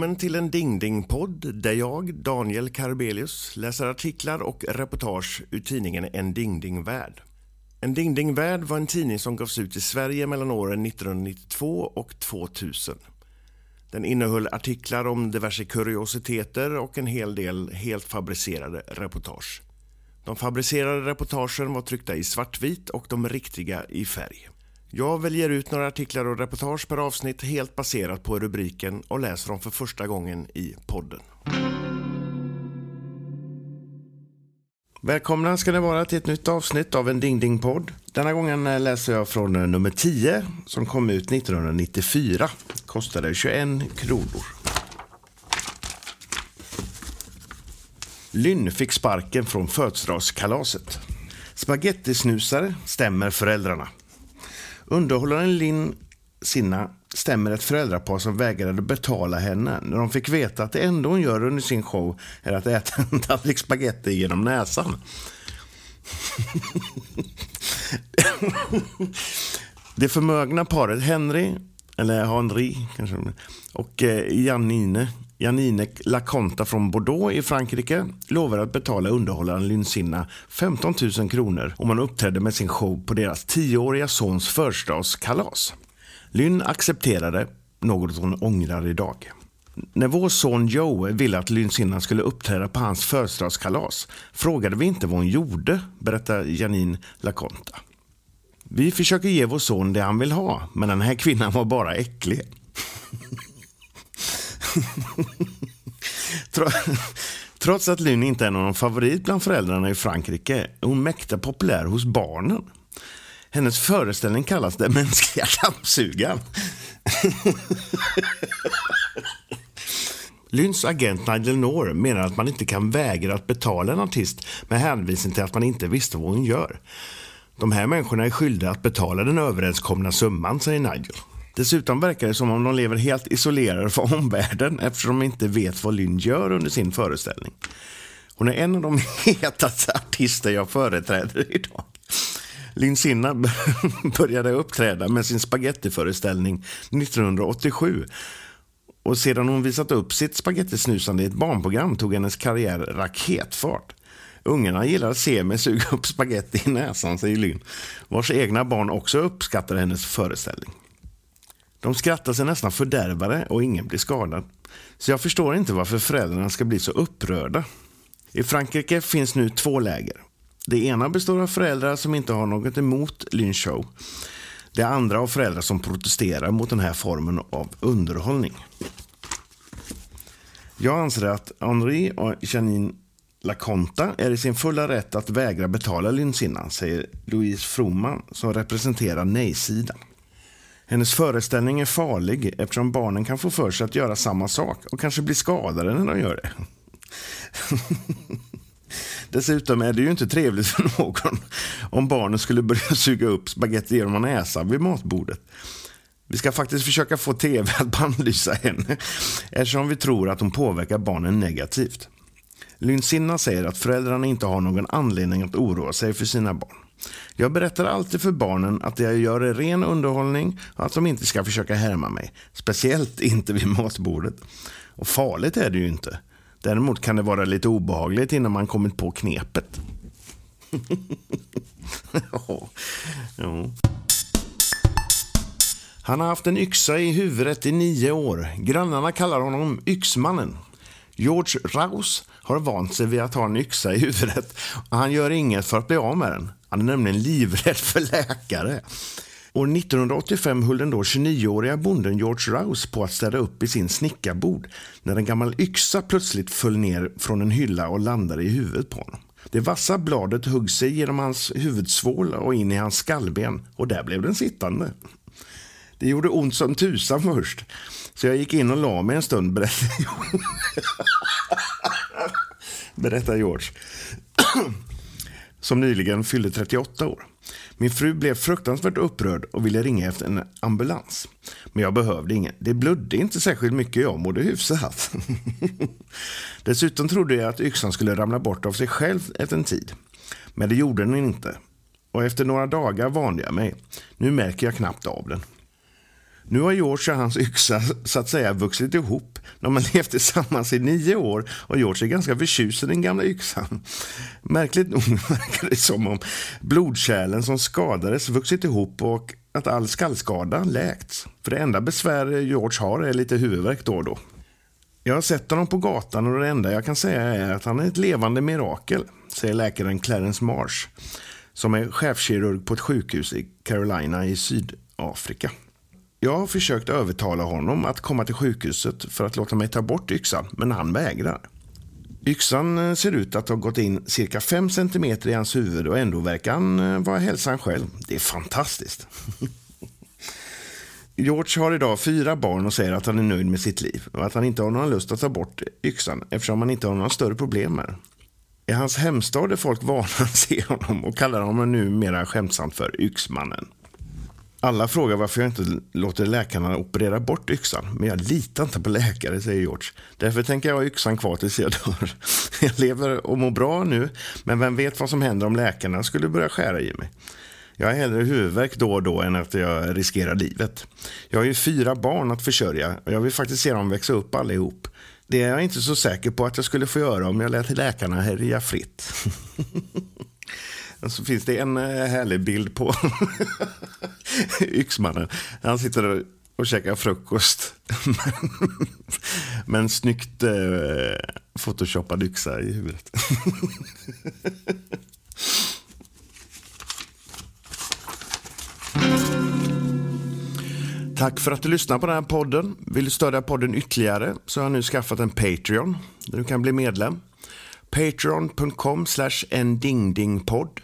Välkommen till en Dingding-podd där jag, Daniel Karbelius, läser artiklar och reportage ur tidningen En Dingding-värld. En Dingding-värld var en tidning som gavs ut i Sverige mellan åren 1992 och 2000. Den innehöll artiklar om diverse kuriositeter och en hel del helt fabricerade reportage. De fabricerade reportagen var tryckta i svartvit och de riktiga i färg. Jag väljer ut några artiklar och reportage per avsnitt helt baserat på rubriken och läser dem för första gången i podden. Välkomna ska ni vara till ett nytt avsnitt av en Ding Ding-podd. Denna gången läser jag från eh, nummer 10 som kom ut 1994. Kostade 21 kronor. Lynn fick sparken från födelsedagskalaset. Spagettisnusare stämmer föräldrarna. Underhållaren Linn Sinna stämmer ett föräldrapar som vägrade betala henne när de fick veta att det enda hon gör under sin show är att äta en tallrik spagetti genom näsan. Det förmögna paret Henry, eller Henri kanske, och eh, Janine Janine Laconta från Bordeaux i Frankrike lovar att betala underhållaren Lynsinna 15 000 kronor om han uppträdde med sin show på deras tioåriga sons födelsedagskalas. Lynn accepterade, något hon ångrar idag. När vår son Joe ville att Lynsinna skulle uppträda på hans födelsedagskalas frågade vi inte vad hon gjorde, berättar Janine Laconta. Vi försöker ge vår son det han vill ha, men den här kvinnan var bara äcklig. Trots att Lynn inte är någon favorit bland föräldrarna i Frankrike är hon mäkta populär hos barnen. Hennes föreställning kallas Den mänskliga dammsugaren. Lynns agent Nigel Noor menar att man inte kan vägra att betala en artist med hänvisning till att man inte visste vad hon gör. De här människorna är skyldiga att betala den överenskomna summan, säger Nigel. Dessutom verkar det som om de lever helt isolerade från omvärlden eftersom de inte vet vad Lynn gör under sin föreställning. Hon är en av de hetaste artister jag företräder idag. Lynn Sinna började uppträda med sin spagettiföreställning 1987 och sedan hon visat upp sitt spagettisnusande i ett barnprogram tog hennes karriär raketfart. Ungarna gillar att se mig suga upp spagetti i näsan, säger Lynn, vars egna barn också uppskattar hennes föreställning. De skrattar sig nästan fördärvade och ingen blir skadad. Så jag förstår inte varför föräldrarna ska bli så upprörda. I Frankrike finns nu två läger. Det ena består av föräldrar som inte har något emot lynchshow. Det andra av föräldrar som protesterar mot den här formen av underhållning. Jag anser att Henri och Janine Laconta är i sin fulla rätt att vägra betala lynchhinnan, säger Louise Froman som representerar nej-sidan. Hennes föreställning är farlig eftersom barnen kan få för sig att göra samma sak och kanske bli skadade när de gör det. Dessutom är det ju inte trevligt för någon om barnen skulle börja suga upp spagetti genom näsan vid matbordet. Vi ska faktiskt försöka få tv att bannlysa henne eftersom vi tror att hon påverkar barnen negativt. Lynsinna säger att föräldrarna inte har någon anledning att oroa sig för sina barn. Jag berättar alltid för barnen att det jag gör är ren underhållning och att de inte ska försöka härma mig. Speciellt inte vid matbordet. Och farligt är det ju inte. Däremot kan det vara lite obehagligt innan man kommit på knepet. ja. ja. Han har haft en yxa i huvudet i nio år. Grannarna kallar honom Yxmannen. George Raus har vant sig vid att ha en yxa i huvudet han gör inget för att bli av med den. Han är nämligen livrädd för läkare. År 1985 höll den då 29-åriga bonden George Rouse på att städa upp i sin snickarbord när en gammal yxa plötsligt föll ner från en hylla och landade i huvudet på honom. Det vassa bladet högg sig genom hans huvudsvål och in i hans skallben och där blev den sittande. Det gjorde ont som tusan först, så jag gick in och la mig en stund, berättar, George som nyligen fyllde 38 år. Min fru blev fruktansvärt upprörd och ville ringa efter en ambulans. Men jag behövde ingen. Det blödde inte särskilt mycket, jag mådde hyfsat. Dessutom trodde jag att yxan skulle ramla bort av sig själv efter en tid. Men det gjorde den inte. Och efter några dagar vande jag mig. Nu märker jag knappt av den. Nu har George och hans yxa så att säga vuxit ihop. De har levt tillsammans i nio år och George är ganska förtjust i den gamla yxan. Märkligt nog verkar det som om blodkärlen som skadades vuxit ihop och att all skallskada läkts. För det enda besvär George har är lite huvudvärk då och då. Jag har sett honom på gatan och det enda jag kan säga är att han är ett levande mirakel, säger läkaren Clarence Marsh, som är chefkirurg på ett sjukhus i Carolina i Sydafrika. Jag har försökt övertala honom att komma till sjukhuset för att låta mig ta bort yxan, men han vägrar. Yxan eh, ser ut att ha gått in cirka 5 cm i hans huvud och ändå verkar han eh, vara hälsan själv. Det är fantastiskt. George har idag fyra barn och säger att han är nöjd med sitt liv och att han inte har någon lust att ta bort yxan eftersom han inte har några större problem med. I hans hemstad är folk vana att se honom och kallar honom numera skämtsamt för Yxmannen. Alla frågar varför jag inte låter läkarna operera bort yxan. Men jag litar inte på läkare, säger George. Därför tänker jag ha yxan kvar tills jag dör. Jag lever och mår bra nu, men vem vet vad som händer om läkarna skulle börja skära i mig. Jag har hellre huvudvärk då och då än att jag riskerar livet. Jag har ju fyra barn att försörja och jag vill faktiskt se dem växa upp allihop. Det är jag inte så säker på att jag skulle få göra om jag lät läkarna härja fritt. så finns det en eh, härlig bild på Yxmannen. Han sitter och käkar frukost med en snyggt eh, photoshoppad yxa i huvudet. Tack för att du lyssnar på den här podden. Vill du stödja podden ytterligare så har jag nu skaffat en Patreon där du kan bli medlem. Patreon.com slash endingdingpodd.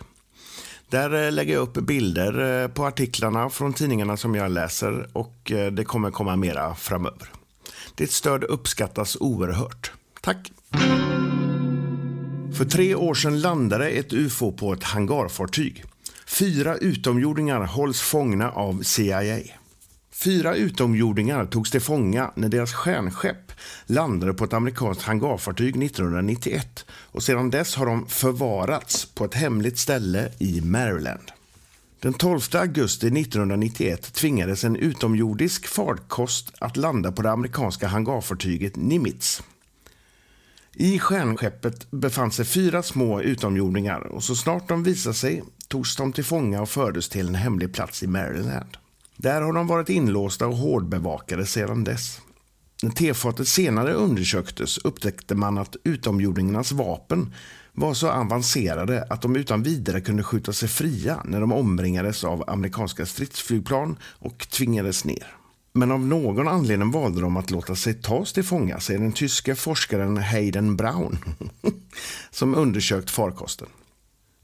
Där eh, lägger jag upp bilder eh, på artiklarna från tidningarna som jag läser och eh, det kommer komma mera framöver. Ditt stöd uppskattas oerhört. Tack! För tre år sedan landade ett ufo på ett hangarfartyg. Fyra utomjordingar hålls fångna av CIA. Fyra utomjordingar togs till fånga när deras stjärnskepp landade på ett amerikanskt hangarfartyg 1991 och sedan dess har de förvarats på ett hemligt ställe i Maryland. Den 12 augusti 1991 tvingades en utomjordisk farkost att landa på det amerikanska hangarfartyget Nimitz. I stjärnskeppet befann sig fyra små utomjordingar och så snart de visade sig togs de till fånga och fördes till en hemlig plats i Maryland. Där har de varit inlåsta och hårdbevakade sedan dess. När tefatet senare undersöktes upptäckte man att utomjordingarnas vapen var så avancerade att de utan vidare kunde skjuta sig fria när de omringades av amerikanska stridsflygplan och tvingades ner. Men av någon anledning valde de att låta sig tas till fånga, säger den tyske forskaren Hayden Brown som undersökt farkosten.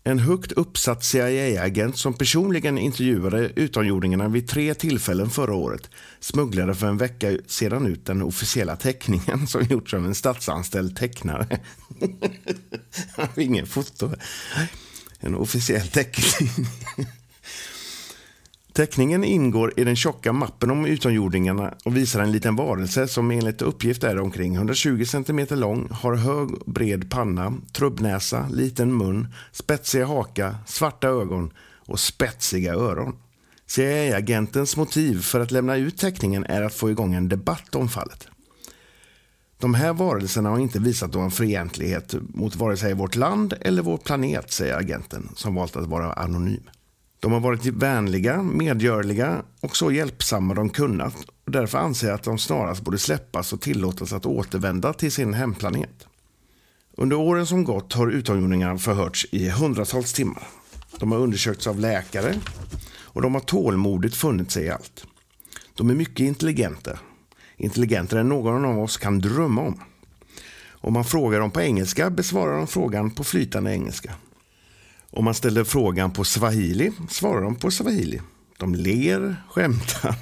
En högt uppsatt CIA-agent som personligen intervjuade utomjordingarna vid tre tillfällen förra året smugglade för en vecka sedan ut den officiella teckningen som gjorts av en statsanställd tecknare. Han har ingen foto. En officiell teckning. Teckningen ingår i den tjocka mappen om utomjordingarna och visar en liten varelse som enligt uppgift är omkring 120 cm lång, har hög bred panna, trubbnäsa, liten mun, spetsiga haka, svarta ögon och spetsiga öron. CIA-agentens motiv för att lämna ut teckningen är att få igång en debatt om fallet. De här varelserna har inte visat någon fientlighet mot vare sig vårt land eller vår planet, säger agenten som valt att vara anonym. De har varit vänliga, medgörliga och så hjälpsamma de kunnat och därför anser jag att de snarast borde släppas och tillåtas att återvända till sin hemplanet. Under åren som gått har utomjordingarna förhörts i hundratals timmar. De har undersökts av läkare och de har tålmodigt funnit sig i allt. De är mycket intelligenta. Intelligentare än någon av oss kan drömma om. Om man frågar dem på engelska besvarar de frågan på flytande engelska. Om man ställer frågan på swahili svarar de på swahili. De ler, skämtar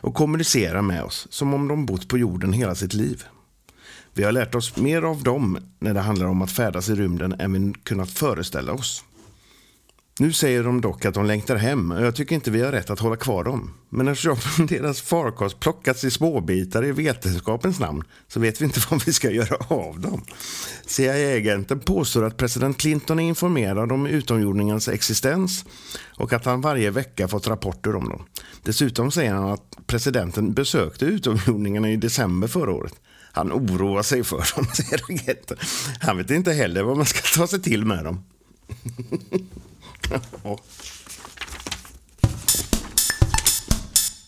och kommunicerar med oss som om de bott på jorden hela sitt liv. Vi har lärt oss mer av dem när det handlar om att färdas i rymden än vi kunnat föreställa oss. Nu säger de dock att de längtar hem och jag tycker inte vi har rätt att hålla kvar dem. Men eftersom deras farkost plockats i småbitar i vetenskapens namn så vet vi inte vad vi ska göra av dem. CIA-agenten påstår att president Clinton är informerad om utomjordingarnas existens och att han varje vecka fått rapporter om dem. Dessutom säger han att presidenten besökte utomjordingarna i december förra året. Han oroar sig för dem, säger agenten. Han vet inte heller vad man ska ta sig till med dem.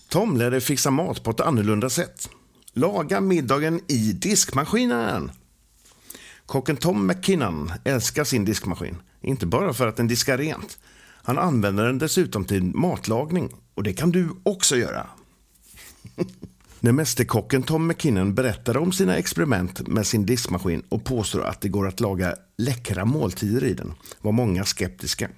Tom lärde fixa mat på ett annorlunda sätt. Laga middagen i diskmaskinen. Kocken Tom McKinnon älskar sin diskmaskin. Inte bara för att den diskar rent. Han använder den dessutom till matlagning. Och det kan du också göra. När mästerkocken Tom McKinnon berättade om sina experiment med sin diskmaskin och påstår att det går att laga läckra måltider i den var många skeptiska.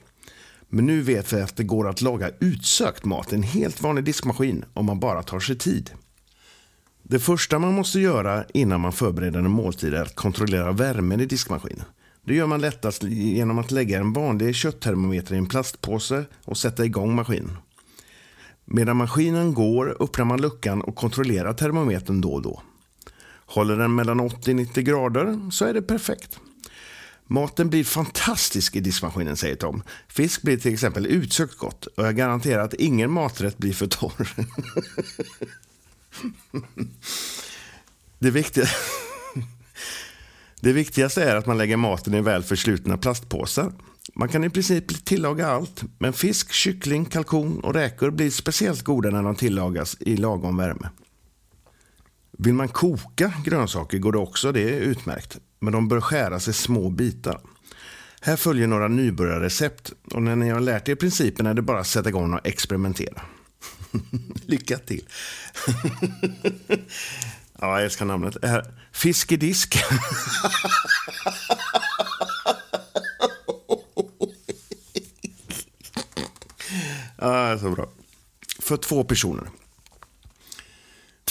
Men nu vet vi att det går att laga utsökt mat i en helt vanlig diskmaskin om man bara tar sig tid. Det första man måste göra innan man förbereder en måltid är att kontrollera värmen i diskmaskinen. Det gör man lättast genom att lägga en vanlig kötttermometer i en plastpåse och sätta igång maskinen. Medan maskinen går öppnar man luckan och kontrollerar termometern då och då. Håller den mellan 80-90 grader så är det perfekt. Maten blir fantastisk i diskmaskinen, säger Tom. Fisk blir till exempel utsökt gott och jag garanterar att ingen maträtt blir för torr. det, viktiga... det viktigaste är att man lägger maten i väl förslutna plastpåsar. Man kan i princip tillaga allt, men fisk, kyckling, kalkon och räkor blir speciellt goda när de tillagas i lagom värme. Vill man koka grönsaker går det också, det är utmärkt. Men de bör skäras i små bitar. Här följer några nybörjarrecept och när ni har lärt er principen är det bara att sätta igång och experimentera. Lycka till! ja, jag älskar namnet. Fisk i disk. ja, så bra. För två personer.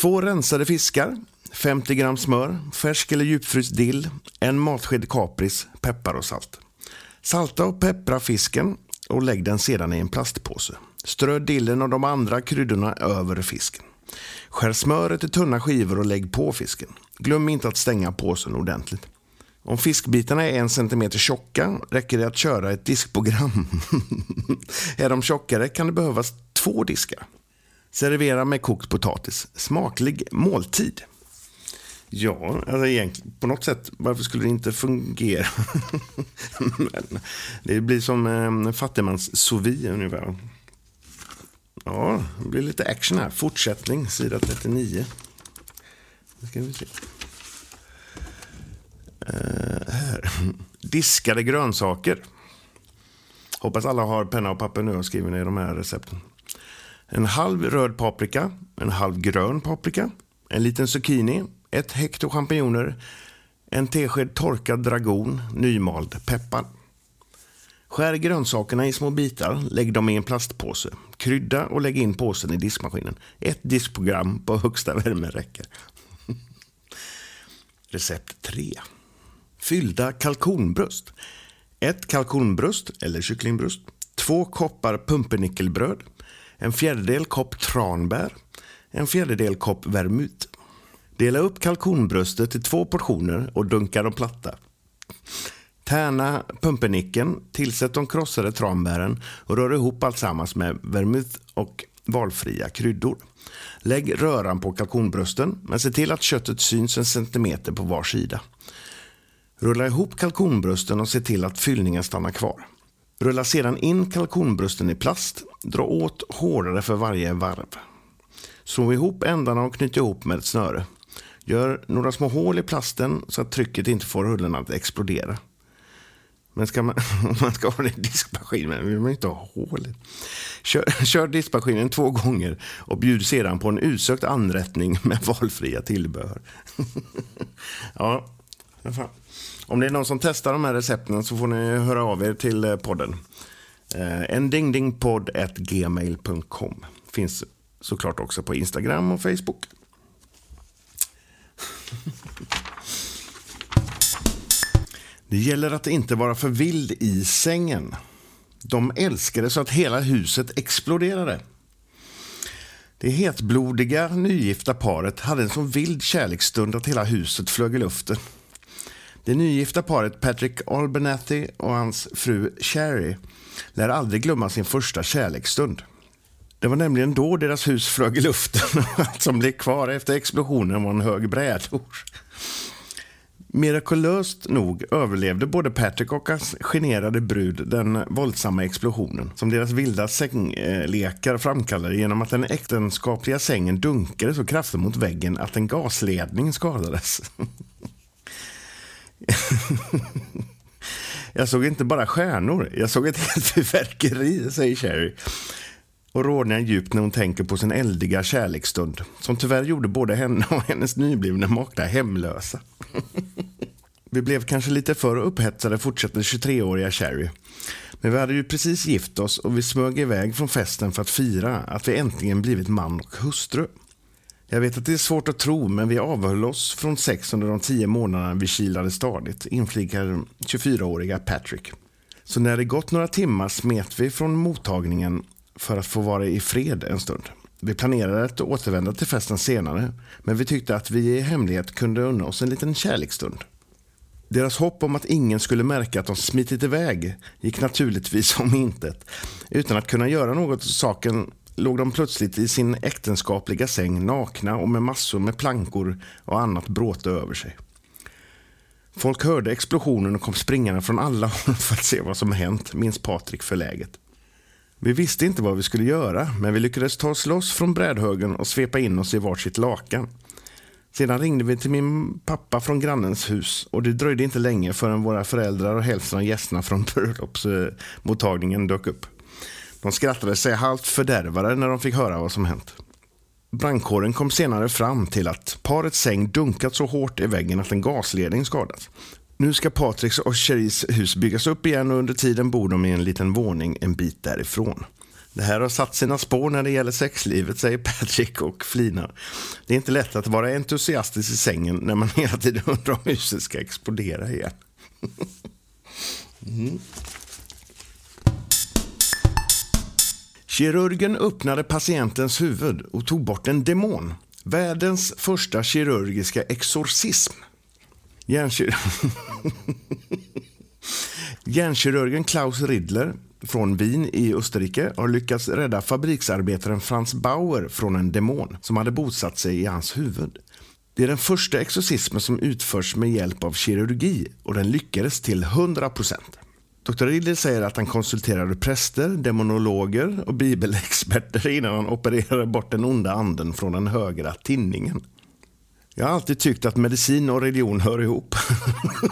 Två rensade fiskar, 50 gram smör, färsk eller djupfryst dill, en matsked kapris, peppar och salt. Salta och peppra fisken och lägg den sedan i en plastpåse. Strö dillen och de andra kryddorna över fisken. Skär smöret i tunna skivor och lägg på fisken. Glöm inte att stänga påsen ordentligt. Om fiskbitarna är en centimeter tjocka räcker det att köra ett diskprogram. är de tjockare kan det behövas två diskar. Servera med kokt potatis. Smaklig måltid. Ja, alltså egentligen på något sätt, varför skulle det inte fungera? Men det blir som eh, fattigmans sous ungefär. Ja, det blir lite action här. Fortsättning, sida 39. Nu ska vi se. Eh, här. Diskade grönsaker. Hoppas alla har penna och papper nu och skriver ner de här recepten. En halv röd paprika, en halv grön paprika, en liten zucchini, ett hekto champinjoner, en tesked torkad dragon, nymald peppar. Skär grönsakerna i små bitar, lägg dem i en plastpåse. Krydda och lägg in påsen i diskmaskinen. Ett diskprogram på högsta värme räcker. Recept 3. Fyllda kalkonbröst. Ett kalkonbröst eller kycklingbröst. Två koppar pumpernickelbröd. En fjärdedel kopp tranbär. En fjärdedel kopp vermut. Dela upp kalkonbröstet i två portioner och dunka dem platta. Tärna pumpernicken, tillsätt de krossade tranbären och rör ihop alltsammans med vermouth och valfria kryddor. Lägg röran på kalkonbrösten, men se till att köttet syns en centimeter på var sida. Rulla ihop kalkonbrösten och se till att fyllningen stannar kvar. Rulla sedan in kalkonbrösten i plast. Dra åt hårdare för varje varv. Slå ihop ändarna och knyt ihop med ett snöre. Gör några små hål i plasten så att trycket inte får rullen att explodera. Men ska man, om man ska ha det i diskmaskinen vill man inte ha hål Kör, kör diskmaskinen två gånger och bjud sedan på en utsökt anrättning med valfria tillbehör. ja, fan. Om det är någon som testar de här recepten så får ni höra av er till eh, podden. Eh, endingdingpodd.gmail.com Finns såklart också på Instagram och Facebook. Det gäller att inte vara för vild i sängen. De älskade så att hela huset exploderade. Det hetblodiga nygifta paret hade en så vild kärleksstund att hela huset flög i luften. Det nygifta paret Patrick Albanathy och hans fru Sherry lär aldrig glömma sin första kärleksstund. Det var nämligen då deras hus flög i luften och allt som blev kvar efter explosionen var en hög brädor. Mirakulöst nog överlevde både Patrick och hans generade brud den våldsamma explosionen som deras vilda sänglekar framkallade genom att den äktenskapliga sängen dunkade så kraftigt mot väggen att en gasledning skadades. jag såg inte bara stjärnor, jag såg ett helt fyrverkeri, säger Sherry och rodnar djupt när hon tänker på sin eldiga kärleksstund som tyvärr gjorde både henne och hennes nyblivna maka hemlösa. vi blev kanske lite för upphetsade, fortsätter 23-åriga Sherry. Men vi hade ju precis gift oss och vi smög iväg från festen för att fira att vi äntligen blivit man och hustru. Jag vet att det är svårt att tro, men vi avhöll oss från sex under de tio månaderna vi kilade stadigt, inflikar 24-åriga Patrick. Så när det gått några timmar smet vi från mottagningen för att få vara i fred en stund. Vi planerade att återvända till festen senare, men vi tyckte att vi i hemlighet kunde unna oss en liten kärleksstund. Deras hopp om att ingen skulle märka att de smitit iväg gick naturligtvis om intet. Utan att kunna göra något åt saken låg de plötsligt i sin äktenskapliga säng nakna och med massor med plankor och annat bråte över sig. Folk hörde explosionen och kom springande från alla håll för att se vad som hänt, minns Patrik förläget. Vi visste inte vad vi skulle göra, men vi lyckades ta oss loss från brädhögen och svepa in oss i varsitt lakan. Sedan ringde vi till min pappa från grannens hus och det dröjde inte länge förrän våra föräldrar och hälften av gästerna från bröllopsmottagningen dök upp. De skrattade sig halvt fördärvade när de fick höra vad som hänt. Brandkåren kom senare fram till att parets säng dunkat så hårt i väggen att en gasledning skadats. Nu ska Patricks och Cheries hus byggas upp igen och under tiden bor de i en liten våning en bit därifrån. Det här har satt sina spår när det gäller sexlivet, säger Patrick och flinar. Det är inte lätt att vara entusiastisk i sängen när man hela tiden undrar om huset ska explodera igen. Mm. Kirurgen öppnade patientens huvud och tog bort en demon. Världens första kirurgiska exorcism. Hjärnkir Hjärnkirurgen Klaus Riddler från Wien i Österrike har lyckats rädda fabriksarbetaren Franz Bauer från en demon som hade bosatt sig i hans huvud. Det är den första exorcismen som utförs med hjälp av kirurgi och den lyckades till 100 procent. Dr. Riddle säger att han konsulterade präster, demonologer och bibelexperter innan han opererade bort den onda anden från den högra tinningen. Jag har alltid tyckt att medicin och religion hör ihop.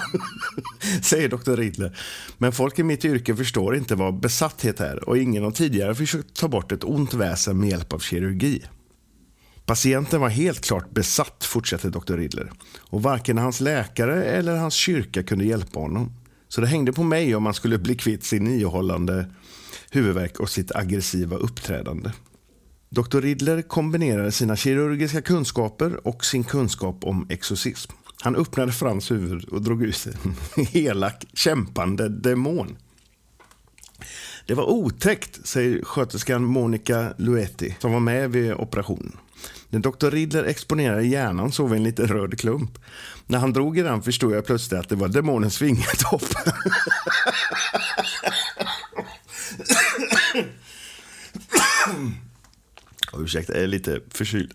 Säger doktor Riddler. Men folk i mitt yrke förstår inte vad besatthet är och ingen har tidigare försökt ta bort ett ont väsen med hjälp av kirurgi. Patienten var helt klart besatt, fortsätter doktor Riddler. Och varken hans läkare eller hans kyrka kunde hjälpa honom. Så det hängde på mig om man skulle bli kvitt sin ihållande huvudvärk och sitt aggressiva uppträdande. Dr. Riddler kombinerade sina kirurgiska kunskaper och sin kunskap om exorcism. Han öppnade Frans huvud och drog ut en elak, kämpande demon. Det var otäckt, säger sköterskan Monica Luetti som var med vid operationen. När doktor Riddler exponerade hjärnan såg vi en liten röd klump. När han drog i den förstod jag plötsligt att det var demonens fingertopp. Ursäkta, jag är lite förkyld.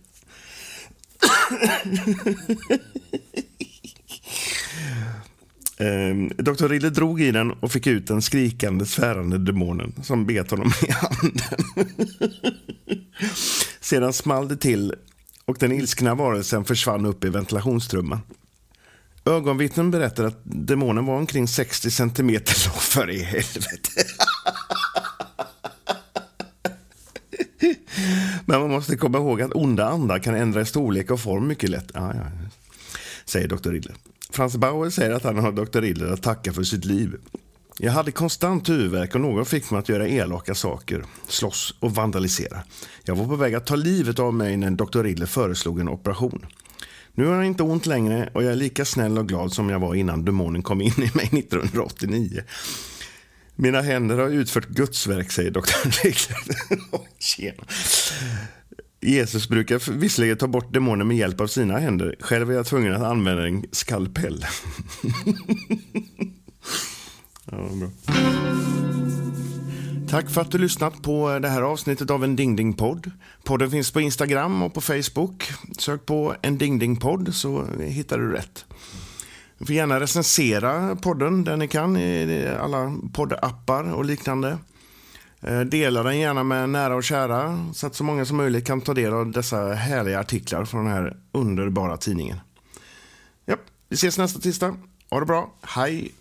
Ehm, doktor Dr. Rille drog i den och fick ut den skrikande, svärande demonen som bet honom i handen. Sedan small det till och den ilskna varelsen försvann upp i ventilationstrumman. Ögonvittnen berättar att demonen var omkring 60 centimeter lång. För i helvete. Men man måste komma ihåg att onda andar kan ändra i storlek och form mycket lätt. Ah, ja, säger Dr. Rille. Frans Bauer säger att han har Dr. Riddler att tacka för sitt liv. Jag hade konstant huvudvärk och någon fick mig att göra elaka saker, slåss och vandalisera. Jag var på väg att ta livet av mig när Dr. Riddler föreslog en operation. Nu har jag inte ont längre och jag är lika snäll och glad som jag var innan demonen kom in i mig 1989. Mina händer har utfört gudsverk, säger doktor Tjena. Jesus brukar visserligen ta bort demoner med hjälp av sina händer. Själv är jag tvungen att använda en skalpell. ja, bra. Tack för att du lyssnat på det här avsnittet av en Ding Ding podd. Podden finns på Instagram och på Facebook. Sök på en Ding Ding podd så hittar du rätt. Du får gärna recensera podden där ni kan i alla poddappar och liknande. Eh, dela den gärna med nära och kära så att så många som möjligt kan ta del av dessa härliga artiklar från den här underbara tidningen. Ja, vi ses nästa tisdag. Ha det bra. Hej!